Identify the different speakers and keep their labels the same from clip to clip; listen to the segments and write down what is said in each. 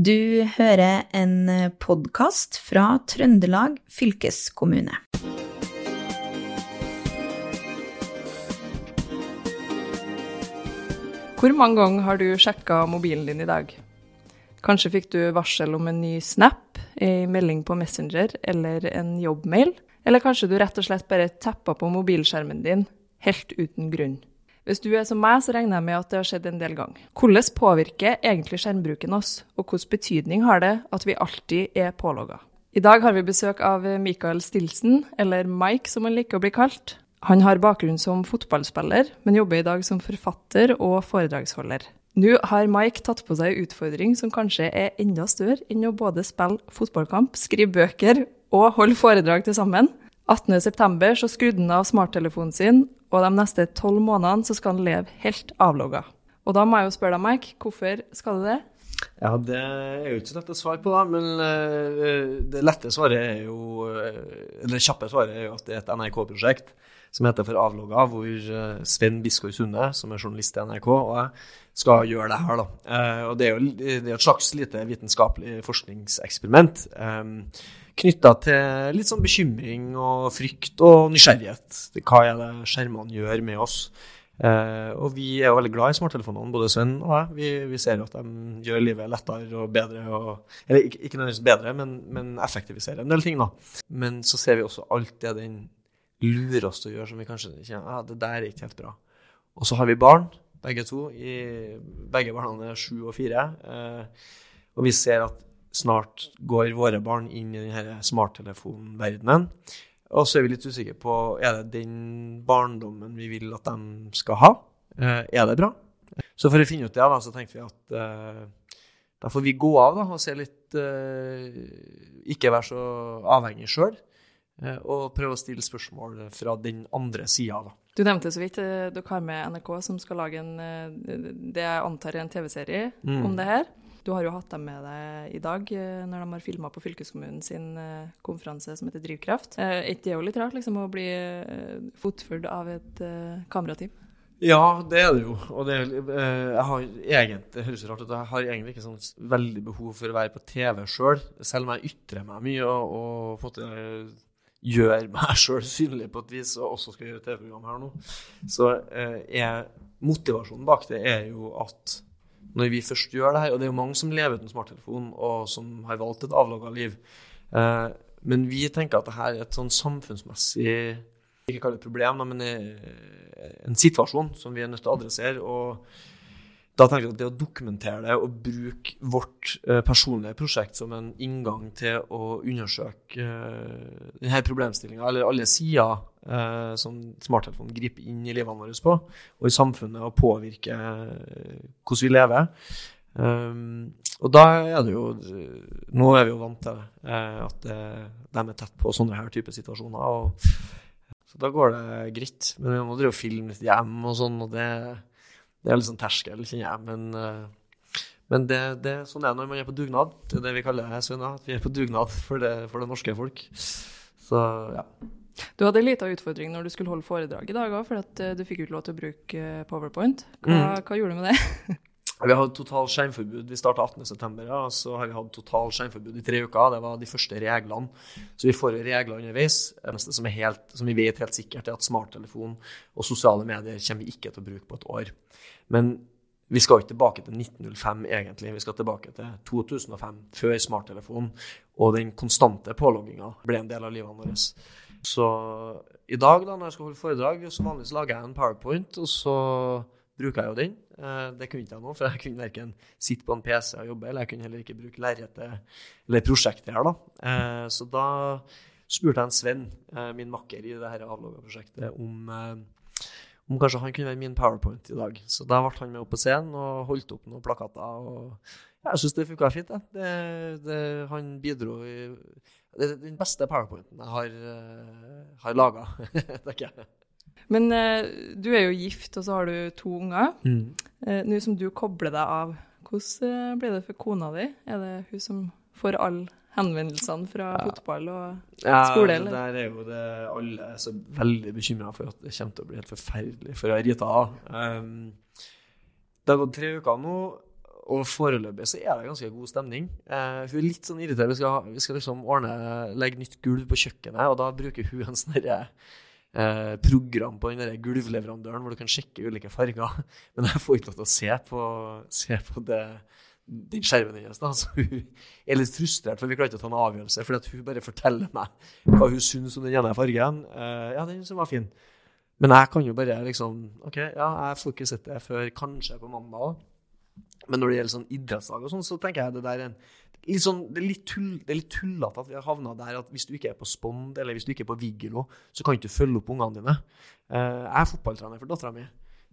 Speaker 1: Du hører en podkast fra Trøndelag fylkeskommune.
Speaker 2: Hvor mange ganger har du sjekka mobilen din i dag? Kanskje fikk du varsel om en ny snap, en melding på Messenger eller en jobbmail? Eller kanskje du rett og slett bare teppa på mobilskjermen din helt uten grunn? Hvis du er som meg, så regner jeg med at det har skjedd en del ganger. Hvordan påvirker egentlig skjermbruken oss, og hvilken betydning har det at vi alltid er pålogga? I dag har vi besøk av Michael Stilson, eller Mike som han liker å bli kalt. Han har bakgrunn som fotballspiller, men jobber i dag som forfatter og foredragsholder. Nå har Mike tatt på seg en utfordring som kanskje er enda større enn å både spille fotballkamp, skrive bøker og holde foredrag til sammen. 18.9. så skrudde han av smarttelefonen sin, og de neste tolv månedene så skal han leve helt avlogga. Og da må jeg jo spørre deg, Mike, hvorfor skal du det?
Speaker 3: Ja, Det er jo ikke så lett å svare på, da, men uh, det lette svaret er jo Eller Det kjappe svaret er jo at det er et NRK-prosjekt som heter For avlogga, hvor uh, Sven Biskår Sunde, som er journalist i NRK, og jeg skal gjøre det her. da. og Det er jo det er et slags lite vitenskapelig forskningseksperiment. Um, knytta til litt sånn bekymring og frykt og nysgjerrighet. Hva er det skjermene gjør med oss? Uh, og vi er jo veldig glad i smarttelefonene, både Sven og jeg. Vi, vi ser jo at de gjør livet lettere og bedre. Og, eller ikke, ikke nødvendigvis bedre, men, men, effektiviserer en del ting. da. Men så ser vi også alt det den lurer oss til å gjøre som vi kanskje kjenner ja, det der er ikke helt bra. Og så har vi barn, begge to. I, begge barna er sju og fire. Eh, og vi ser at snart går våre barn inn i denne smarttelefonverdenen. Og så er vi litt usikre på er det den barndommen vi vil at de skal ha. Eh, er det bra? Så for å finne ut det, da, så tenkte vi at eh, da får vi gå av da, og se litt eh, Ikke være så avhengig sjøl. Eh, og prøve å stille spørsmål fra den andre sida.
Speaker 2: Du nevnte så vidt eh, dere har med NRK som skal lage en, eh, det jeg antar er en TV-serie mm. om det her. Du har jo hatt dem med deg i dag når de har filma på fylkeskommunen sin konferanse som heter Drivkraft. Er ikke det jo litt rart liksom, å bli fotført av et kamerateam?
Speaker 3: Ja, det er det jo. Og det, jeg har egentlig, det høres rart ut, jeg har egentlig ikke sånn veldig behov for å være på TV sjøl, selv, selv om jeg ytrer meg mye og, og fått gjør meg sjøl synlig på et vis, og også skal gjøre TV-program her nå. Så er motivasjonen bak det er jo at når vi først gjør det her. Og det er jo mange som lever uten smarttelefon, og som har valgt et avlogga liv. Eh, men vi tenker at dette er et sånn samfunnsmessig ikke kall det problem, men eh, en situasjon som vi er nødt til å adressere. og da tenker jeg at det å dokumentere det og bruke vårt uh, personlige prosjekt som en inngang til å undersøke uh, denne problemstillinga, eller alle sider uh, som smarttelefonen griper inn i livene våre på, og i samfunnet, og påvirker hvordan vi lever. Og da er det jo Nå er vi jo vant til at de er tett på sånne her type situasjoner. Og, så da går det greit. Men vi må drive og filme litt hjem og sånn, og det det er litt sånn terskel, kjenner jeg. Men, eh, men det, det, sånn er det når man er på dugnad. Det er det vi kaller det, Svein. At vi er på dugnad for det, for det norske folk. Så ja.
Speaker 2: Du hadde en liten utfordring når du skulle holde foredrag i dag òg, for at eh, du fikk ikke lov til å bruke eh, Powerpoint. Hva, mm. hva gjorde du med det?
Speaker 3: Vi har hatt totalt skjermforbud. Vi starta 18.9., ja, så har vi hatt totalt skjermforbud i tre uker. Det var de første reglene. Så vi får regler underveis. Det eneste som, helt, som vi vet helt sikkert, er at smarttelefon og sosiale medier kommer vi ikke til å bruke på et år. Men vi skal ikke tilbake til 1905, egentlig. Vi skal tilbake til 2005, før smarttelefonen og den konstante pålogginga ble en del av livet vårt. Så i dag, da, når jeg skal holde foredrag, så vanligvis lager jeg en powerpoint, og så bruker jeg jo den. Eh, det kunne ikke jeg nå, for jeg kunne verken sitte på en PC og jobbe, eller jeg kunne heller ikke bruke lerretet eller prosjektet her. da. Eh, så da spurte jeg en Sven, eh, min makker i det avlogga-prosjektet, om, om, kanskje han kunne være min powerpoint i dag. Så da ble han med opp på scenen og holdt opp noen plakater. og Jeg syns det funka fint. Det, det, han bidro i Det er den beste powerpointen jeg har, har laga, tenker jeg.
Speaker 2: Men uh, du er jo gift, og så har du to unger. Mm. Uh, Nå som du kobler deg av, hvordan uh, blir det for kona di? Er det hun som får alle henvendelsene fra ja. fotball og ja, skole?
Speaker 3: Eller? Der er jo det alle er så veldig bekymra for at det kommer til å bli helt forferdelig for Rita. Um, det har gått tre uker nå, og foreløpig så er det ganske god stemning. Uh, hun er litt sånn irritert. Vi skal, vi skal liksom ordne, legge nytt gulv på kjøkkenet, og da bruker hun en sånn derre eh, program på den der gulvleverandøren hvor du kan sjekke ulike farger. Men jeg får ikke lov til å se på, se på det, den skjermen hennes. da, Så hun er litt frustrert, for vi klarer ikke å ta en avgjørelse. fordi hun bare forteller meg hva hun syns om den ene fargen. Eh, ja, den som var fin. Men jeg kan jo bare liksom OK, ja, jeg får ikke sett det før kanskje på mandag. Men når det gjelder sånn idrettsdag og sånn, så tenker jeg det der er en litt sånn, det er litt, tull, litt tullete at vi har havna der at hvis du ikke er på Spond eller hvis du ikke er på Vigelo, så kan du ikke følge opp ungene dine. Eh, jeg er fotballtrener for dattera mi.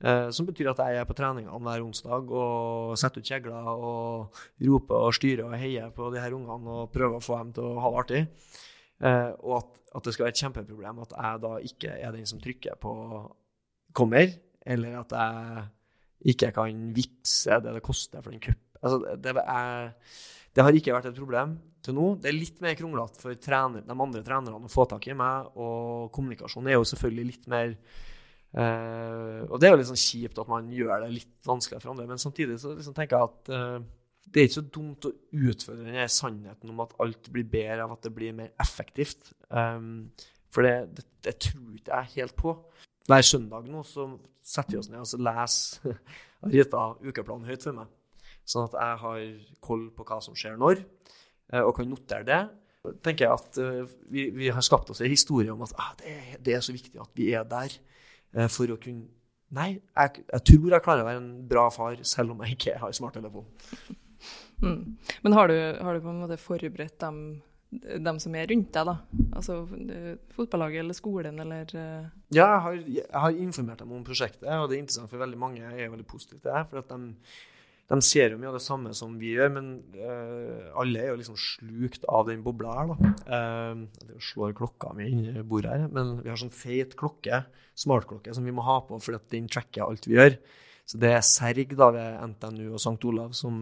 Speaker 3: Uh, som betyr at jeg er på treningene hver onsdag og setter ut kjegler og roper og styrer og heier på de her ungene og prøver å få dem til å ha det artig. Uh, og at, at, det skal være et kjempeproblem at jeg da ikke er den som trykker på 'kommer', eller at jeg ikke kan vippse det det koster for en cup. Altså, det, er, det, har ikke vært et problem til nå. Det er litt mer kronglete for trener, de andre trenerne å få tak i meg, og kommunikasjon er jo selvfølgelig litt mer uh, Og det er jo litt sånn kjipt at man gjør det litt vanskeligere for andre, men samtidig så liksom tenker jeg at uh, det er ikke så dumt å utfordre den sannheten om at alt blir bedre av at det blir mer effektivt. Um, for det, det, det tror ikke jeg helt på. Hver søndag nå så setter vi oss ned og så leser Rita ukeplanen høyt for meg. Sånn at jeg har koll på hva som skjer når, eh, og kan notere det. tenker jeg at eh, vi, vi har skapt oss en historie om at ah, det, er, det, er så viktig at vi er der eh, for å kunne Nei, jeg, jeg, tror jeg klarer å være en bra far selv om jeg ikke har smarttelefon.
Speaker 2: Mm. Men har du, har du, på en måte forberedt dem dem som er rundt deg, da? Altså fotballaget eller skolen eller.
Speaker 3: Ja, jeg har, jeg har, informert dem om prosjektet, og det er interessant for veldig mange. Jeg er veldig positiv til det. For at de, de ser jo mye av det samme som vi gjør, men uh, alle er jo liksom slukt av den bobla her, da. Uh, det slår klokka mi inni bordet her, men vi har sånn feit klokke, smartklokke, som vi må ha på fordi at den tracker alt vi gjør. Så det er Serg da ved NTNU og St. Olav som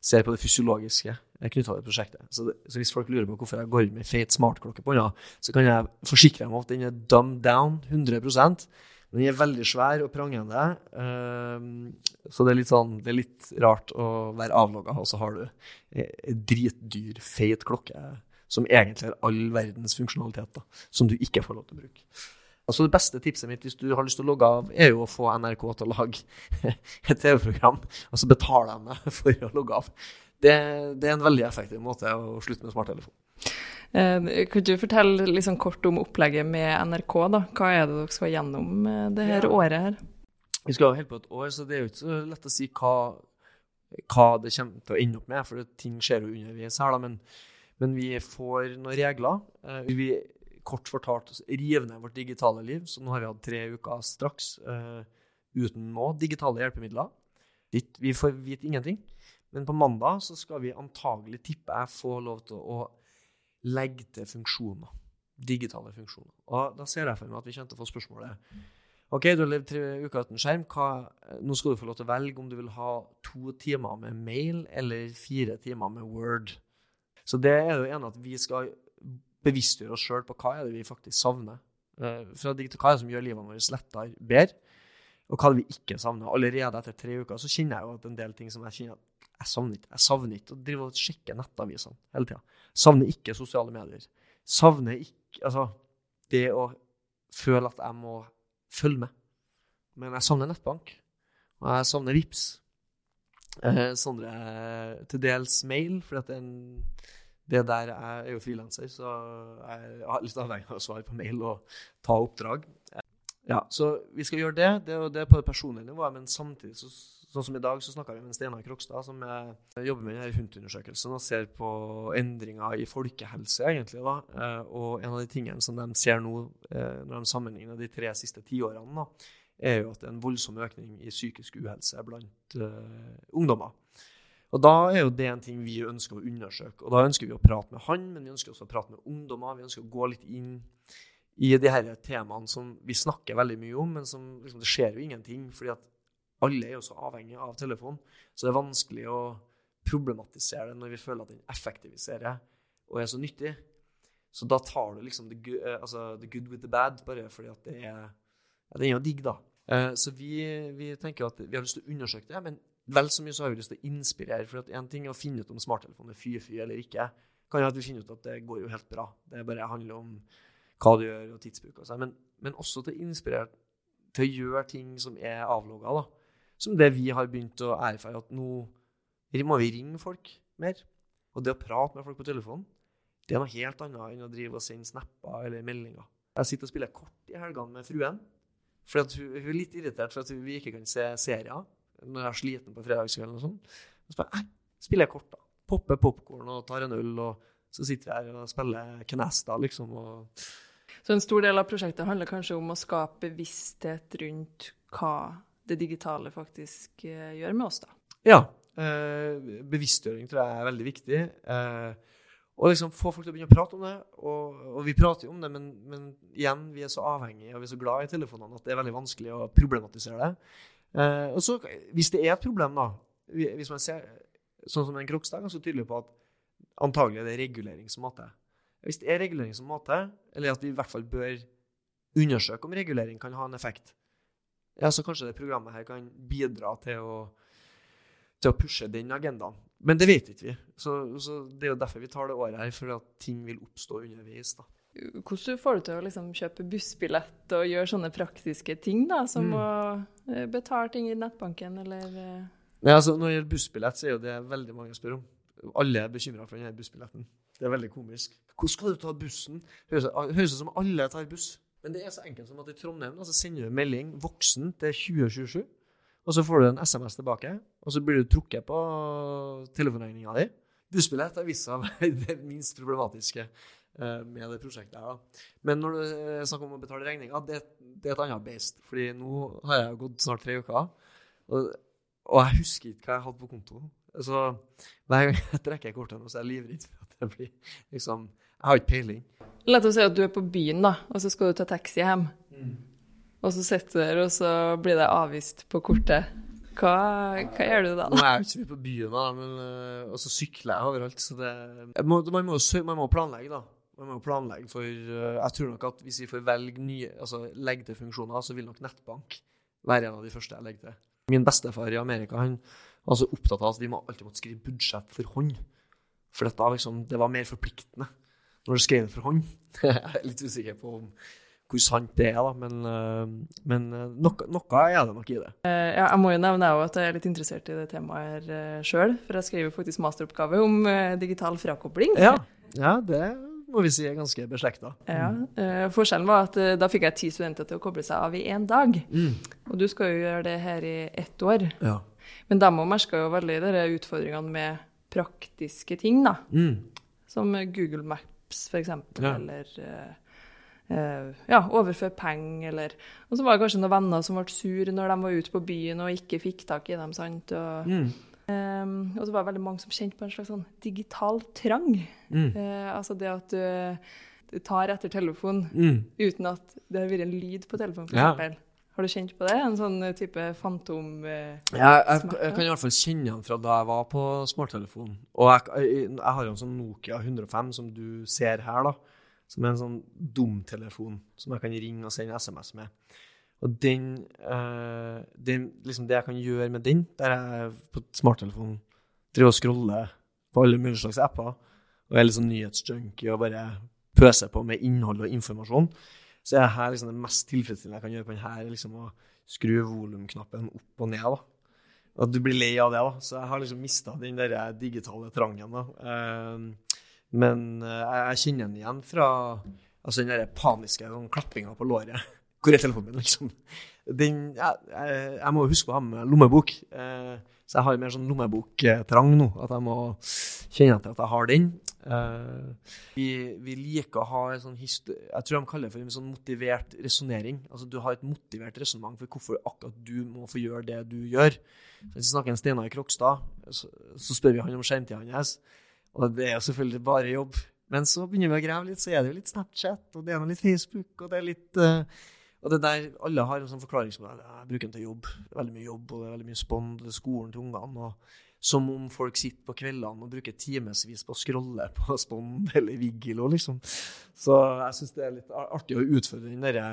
Speaker 3: ser på det fysiologiske knytta til prosjektet. Så, det, så, hvis folk lurer på hvorfor jeg går inn med feit smartklokke på hånda, så kan jeg forsikre dem om at den er dumbed down 100 Den er veldig svær og prangende. Um, så det er, litt sånn, det er litt rart å være avlogga, og så har du en dritdyr, feit klokke som egentlig har all verdens funksjonalitet, da, som du ikke får lov til å bruke. Altså Det beste tipset mitt hvis du har lyst til å logge av, er jo å få NRK til å lage et TV-program, og så betaler jeg meg for å logge av. Det, det, er en veldig effektiv måte å slutte med smarttelefon.
Speaker 2: Eh, kunne du fortelle liksom kort om opplegget med NRK? da? Hva er det dere skal gjennom eh, det her ja. året? her?
Speaker 3: Vi skal holde på et år, så det er jo ikke så lett å si hva, hva det kommer til å ende opp med, for ting skjer jo underveis her. da, men, men vi får noen regler. Eh, vi kort fortalt rive ned vårt digitale liv. Så nå har vi hatt tre uker straks uh, uten noe digitale hjelpemidler. Vi får vite ingenting. Men på mandag så skal vi antagelig, tipper jeg, få lov til å legge til funksjoner. Digitale funksjoner. Og da ser jeg for meg at vi kommer til å få spørsmålet OK, du har levd tre uker uten skjerm. Hva, nå skal du få lov til å velge om du vil ha to timer med mail eller fire timer med Word. Så det er jo ene at vi skal bevisstgjøre oss sjøl på hva er det vi faktisk savner. Uh, fra digital, hva er det som gjør livet vårt lettere, bedre, og hva er det vi ikke savner. Allerede etter tre uker så kjenner jeg jo at en del ting som jeg kjenner at jeg savner ikke. Jeg savner ikke å drive og sjekke nettavisene hele tida. Savner ikke sosiale medier. Savner ikke Altså, det å føle at jeg må følge med. Men jeg savner nettbank. Og jeg savner VIPS. Eh, Sondre til dels mail, for det er det der Jeg er jo frilanser, så jeg har litt avhengig av å svare på mail og ta oppdrag. Ja, Så vi skal gjøre det. Det er, det på det personlige nivået. Men samtidig, så, sånn som i dag, så snakka vi med Steinar Krokstad, som jobber med denne HUNT-undersøkelsen og ser på endringer i folkehelse, egentlig. da. Eh, og en av de tingene som de ser nå, eh, når de sammenligner de tre siste tiårene, er jo at det er en voldsom økning i psykisk uhelse blant uh, ungdommer. Og Da er jo det en ting vi ønsker å undersøke. Og Da ønsker vi å prate med han, men vi ønsker også å prate med ungdommer. Vi ønsker å gå litt inn i de her temaene som vi snakker veldig mye om, men som liksom, det skjer jo ingenting. fordi at alle er jo så avhengig av telefon. Så det er vanskelig å problematisere det når vi føler at den effektiviserer og er så nyttig. Så da tar du liksom the good, eh, altså, the good with the bad, bare fordi at det er ja, Den er jo digg, da. Eh, så vi, vi tenker at vi har lyst til å undersøke det, men vel så mye så har vi lyst til å inspirere. For at én ting er å finne ut om smarttelefonen er fy-fy eller ikke. Kan jo at vi finner ut at det går jo helt bra. Det bare handler om hva du gjør, og tidsbruk. Og sånn. men, men, også til å inspirere til å gjøre ting som er avlogga. da. Som det vi har begynt å erfare, at nå må vi ringe folk mer. Og det å prate med folk på telefonen, det er noe helt annet enn å drive og sende snapper eller meldinger. Jeg sitter og spiller kort i helgene med fruen. For hun, hun, er litt irritert for at vi ikke kan se serier når jeg er sliten på fredagskvelden. og sånn. Så spiller jeg kort, da. Popper popkorn og tar en øl, og så sitter jeg her og spiller Knesta, liksom. og...
Speaker 2: Så en stor del av prosjektet handler kanskje om å skape bevissthet rundt hva det digitale faktisk uh, gjør med oss, da?
Speaker 3: Ja. Uh, bevisstgjøring tror jeg er veldig viktig. Uh, og liksom få folk til å begynne å prate om det. Og, og vi prater jo om det, men, men, igjen, vi er så avhengige og vi er så glad i telefonene at det er veldig vanskelig å problematisere det. Eh, og så, Hvis det er et problem, da hvis man ser, Sånn som en Krokstad er ganske tydelig på at antagelig er det regulering som må til. Hvis det er regulering som må til, eller at vi i hvert fall bør undersøke om regulering kan ha en effekt, ja, så kanskje det programmet her kan bidra til å, til å pushe den agendaen. Men det vet ikke vi. Så, så, Det er jo derfor vi tar det året her, for at ting vil oppstå underveis. da.
Speaker 2: Hvordan får du til å liksom kjøpe bussbillett og gjøre sånne praktiske ting, da, som mm. å eh, betale ting i nettbanken, eller eh?
Speaker 3: Nei, altså, Når det gjelder bussbillett, så er jo det veldig mange spør om. Alle er bekymra for denne bussbilletten. Det er veldig komisk. Hvordan skal du ta bussen? Høres ut som alle tar buss. Men det er så enkelt som at i Trondheim altså, sender du melding 'voksen' til 2027. Og så får du en SMS tilbake, og så blir du trukket på telefonregninga di. Bussbillett har vist seg å være det minst problematiske uh, med det prosjektet. her. Da. Men når du snakker om å betale regninga, det, det, er et annet beist. Fordi nå har jeg gått snart tre uker, og, og jeg husker ikke hva jeg hadde på konto. Så hver gang jeg trekker kortet, så er jeg livredd for at det blir liksom Jeg har ikke peiling.
Speaker 2: La oss si at du er på byen, da, og så skal du ta taxi hjem. Mm. Og så sitter du der, og så blir det avvist på kortet. Hva, hva gjør du da?
Speaker 3: Nå er jeg ikke så mye på byen, da, men, uh, og så sykler jeg overalt. Så det, må, man, må, man, må, planlegge, da. Man må planlegge for uh, Jeg tror nok at hvis vi får velge nye, altså legge til funksjoner, så vil nok nettbank være en av de første jeg legger til. Min bestefar i Amerika han var så opptatt av at vi må alltid måtte skrive budsjett for hånd. For dette, liksom, det var mer forpliktende når du skrev den for hånd. jeg er litt usikker på om hvor sant det er, da. Men, eh, men eh, noe, noe, er det nok i det.
Speaker 2: Eh, ja, jeg må jo nevne at jeg er litt interessert i det temaet her sjøl. For jeg skriver faktisk masteroppgave om digital frakobling.
Speaker 3: Ja, ja det må vi si er ganske beslekta.
Speaker 2: Ja, forskjellen var at da fikk jeg ti studenter til å koble seg av i én dag. Mm. Og du skal jo gjøre det her i ett år. Ja. Men de òg merka jo veldig de utfordringene med praktiske ting, da. Mm. Som Google Maps, for eksempel, ja. eller uh, ja, overføre penger, eller Og så var det kanskje noen venner som ble sur når de var ute på byen og ikke fikk tak i dem, sant. Og, mm. um, og så var det veldig mange som kjente på en slags sånn digital trang. Mm. Uh, altså det at du, du tar etter telefonen mm. uten at det har vært en lyd på telefonen, f.eks. Ja. Har du kjent på det? En sånn type fantom
Speaker 3: eh, ja, jeg, jeg, kan i hvert fall kjenne den fra da jeg var på smarttelefonen. Og jeg, jeg, jeg har jo en sånn Nokia 105 som du ser her, da som er en sånn dumtelefon som jeg kan ringe og sende SMS med. Og den, eh, den, liksom Det jeg kan gjøre med den, der jeg på smarttelefonen driver og scroller på alle mulige slags apper og er litt sånn nyhetsjunkie og bare pøser på med innhold og informasjon, så er her liksom det mest tilfredsstillende jeg kan gjøre på denne, liksom å skru volumknappen opp og ned. da. At du blir lei av det, da. Så jeg har liksom mista den der digitale trangen. da. Uh, men uh, jeg kjenner den igjen fra altså den der paniske sånn, klappinga på låret. Hvor er telefonen min, liksom? Den, jeg, jeg, jeg, må huske å ha med lommebok. Uh, så jeg har mer sånn lommeboktrang nå. At jeg må kjenne til at jeg har den. Uh, vi, vi, liker å ha en sånn Jeg tror de kaller det for en sånn motivert resonnering. Altså du har et motivert resonnement for hvorfor akkurat du må få gjøre det du gjør. Så hvis vi snakker med Steinar Krokstad, så, så, spør vi han om skjermtida hans. Og det er jo selvfølgelig bare jobb. Men så begynner vi å grave litt, så er det jo litt Snapchat, og det er litt Facebook, og det er litt uh, Og det der Alle har en sånn forklaringsmodell. Jeg bruker den til jobb. Er veldig mye jobb, og det er veldig mye spond, er skolen til ungene. og som om folk sitter på kveldene og bruker timevis på å scrolle på Spond eller Vigilo, liksom. Så jeg syns det er litt artig å utfordre den derre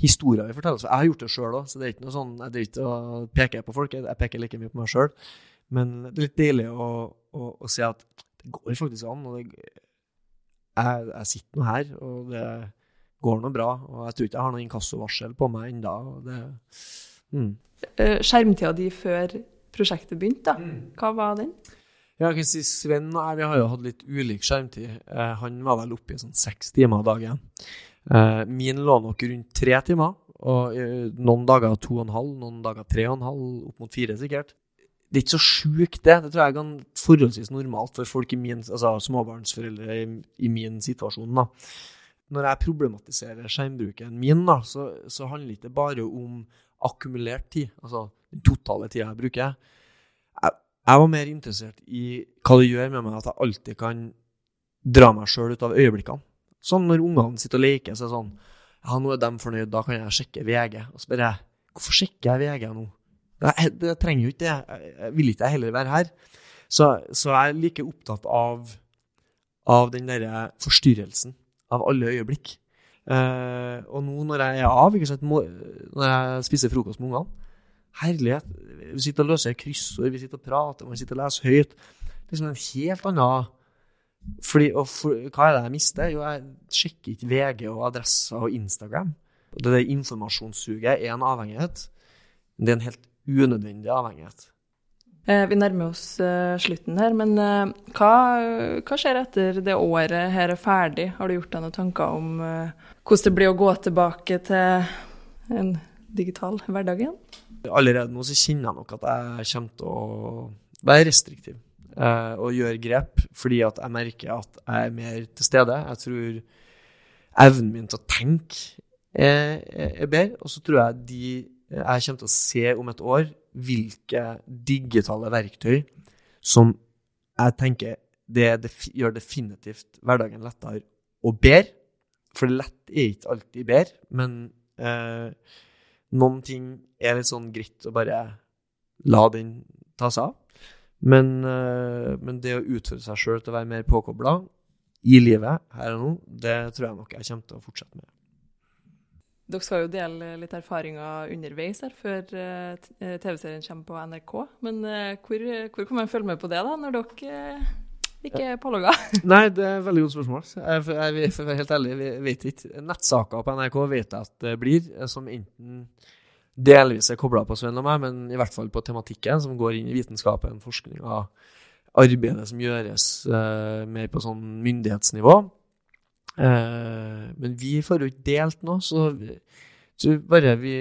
Speaker 3: historier vi forteller. Så jeg har gjort det sjøl òg, så det er ikke noe sånn, jeg driver ikke og peker på folk. Jeg peker like mye på meg sjøl. Men det er litt deilig å, å, å se at det går faktisk an. og det, jeg, jeg sitter nå her, og det går nå bra. Og jeg tror ikke jeg har noe inkassovarsel på meg ennå.
Speaker 2: Mm. Eh, skjermtida di før prosjektet begynte, da. Mm. hva var den?
Speaker 3: Ja, jeg kan si Sven og jeg vi har jo hatt litt ulik skjermtid. Eh, han var vel oppe i sånn seks timer dagen. Eh, min lå nok rundt tre timer. Og eh, noen dager to og en halv, noen dager tre og en halv, opp mot fire sikkert. Det er ikke så sjukt, det. Det tror jeg er forholdsvis normalt for folk i min, altså småbarnsforeldre i, i min situasjon. da. Når jeg problematiserer skjermbruken min, da, så, så handler det ikke bare om akkumulert tid, altså den totale tida jeg bruker. Jeg, jeg, var mer interessert i hva det gjør med meg at jeg alltid kan dra meg sjøl ut av øyeblikkene. Sånn når ungene sitter og leker, så er det sånn Ja, nå er de fornøyd, da kan jeg sjekke VG. Og så jeg hvorfor sjekker jeg VG nå? Jeg, jeg trenger jo ikke det. Jeg vil ikke jeg heller være her. Så, så jeg er like opptatt av, av den derre forstyrrelsen av alle øyeblikk. Uh, og nå når jeg er av, sant, når jeg spiser frokost med ungene Herlighet. Vi sitter og løser kryssord, vi sitter og prater, man sitter og leser høyt. Liksom en helt annen fordi, og for, Hva er det jeg mister? Jo, jeg sjekker ikke VG og adresser og Instagram. Det der informasjonssuget er en avhengighet. Det er en helt unødvendig avhengighet.
Speaker 2: Eh, vi nærmer oss uh, slutten her, men uh, hva, hva, skjer etter det året her er ferdig? Har du gjort deg noen tanker om hvordan det blir å gå tilbake til en digital hverdag igjen?
Speaker 3: Allerede nå så kjenner jeg nok at jeg kommer til å være restriktiv og gjøre grep, fordi at jeg merker at jeg er mer til stede. Jeg tror evnen min til å tenke er, er bedre, og så tror jeg de jeg kommer til å se om et år hvilke digitale verktøy som jeg tenker det, det gjør definitivt hverdagen lettere og bedre. For lett er ikke alltid bedre, men eh, noen ting er litt sånn greit å bare la den ta seg av. Men, eh, men det å utføre seg sjøl til å være mer påkobla i livet her og nå, det tror jeg nok jeg kommer til å fortsette med.
Speaker 2: Dere skal jo dele litt erfaringer underveis her før eh, eh, TV-serien kommer på NRK. Men eh, hvor, hvor, kan man følge med på det, da, når dere ikke er pålogga?
Speaker 3: Nei, det er et veldig godt spørsmål. Jeg, for helt ærlig, vi vet ikke. Nettsaker på NRK vet jeg at det blir, som enten delvis er kobla på Sven og meg, men i hvert fall på tematikken, som går inn i vitenskapen, forskninga, arbeidet som gjøres mer på sånn myndighetsnivå. Eh, men vi får jo ikke delt noe, så, bare vi,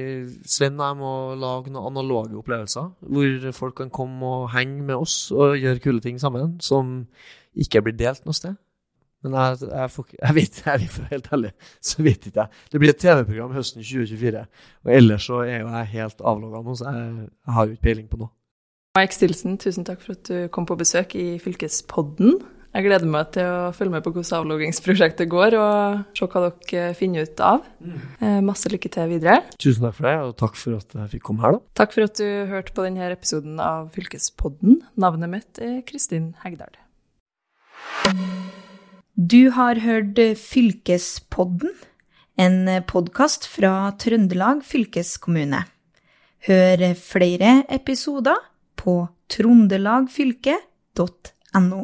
Speaker 3: Sven og jeg må lage noen analoge opplevelser. Hvor folk kan komme og henge med oss og gjøre kule ting sammen. Som ikke blir delt noe sted. Men jeg, jeg, får, jeg vet jeg er helt ærlig, så vet ikke jeg. Det blir et TV-program høsten 2024. Og ellers så er jo jeg helt avlogga nå, så jeg, jeg har jo ikke peiling på noe.
Speaker 2: Mike Stilson, tusen takk for at du kom på besøk i Fylkespodden. Jeg gleder meg til å følge med på hvordan avloggingsprosjektet går, og se hva dere finner ut av. Mm. Eh, masse lykke til videre.
Speaker 3: Tusen takk for det, og takk for at jeg fikk komme her. da.
Speaker 2: Takk for at du hørte på denne episoden av Fylkespodden. Navnet mitt er Kristin Hegdal.
Speaker 1: Du har hørt Fylkespodden, en podkast fra Trøndelag fylkeskommune. Hør flere episoder på trondelagfylket.no.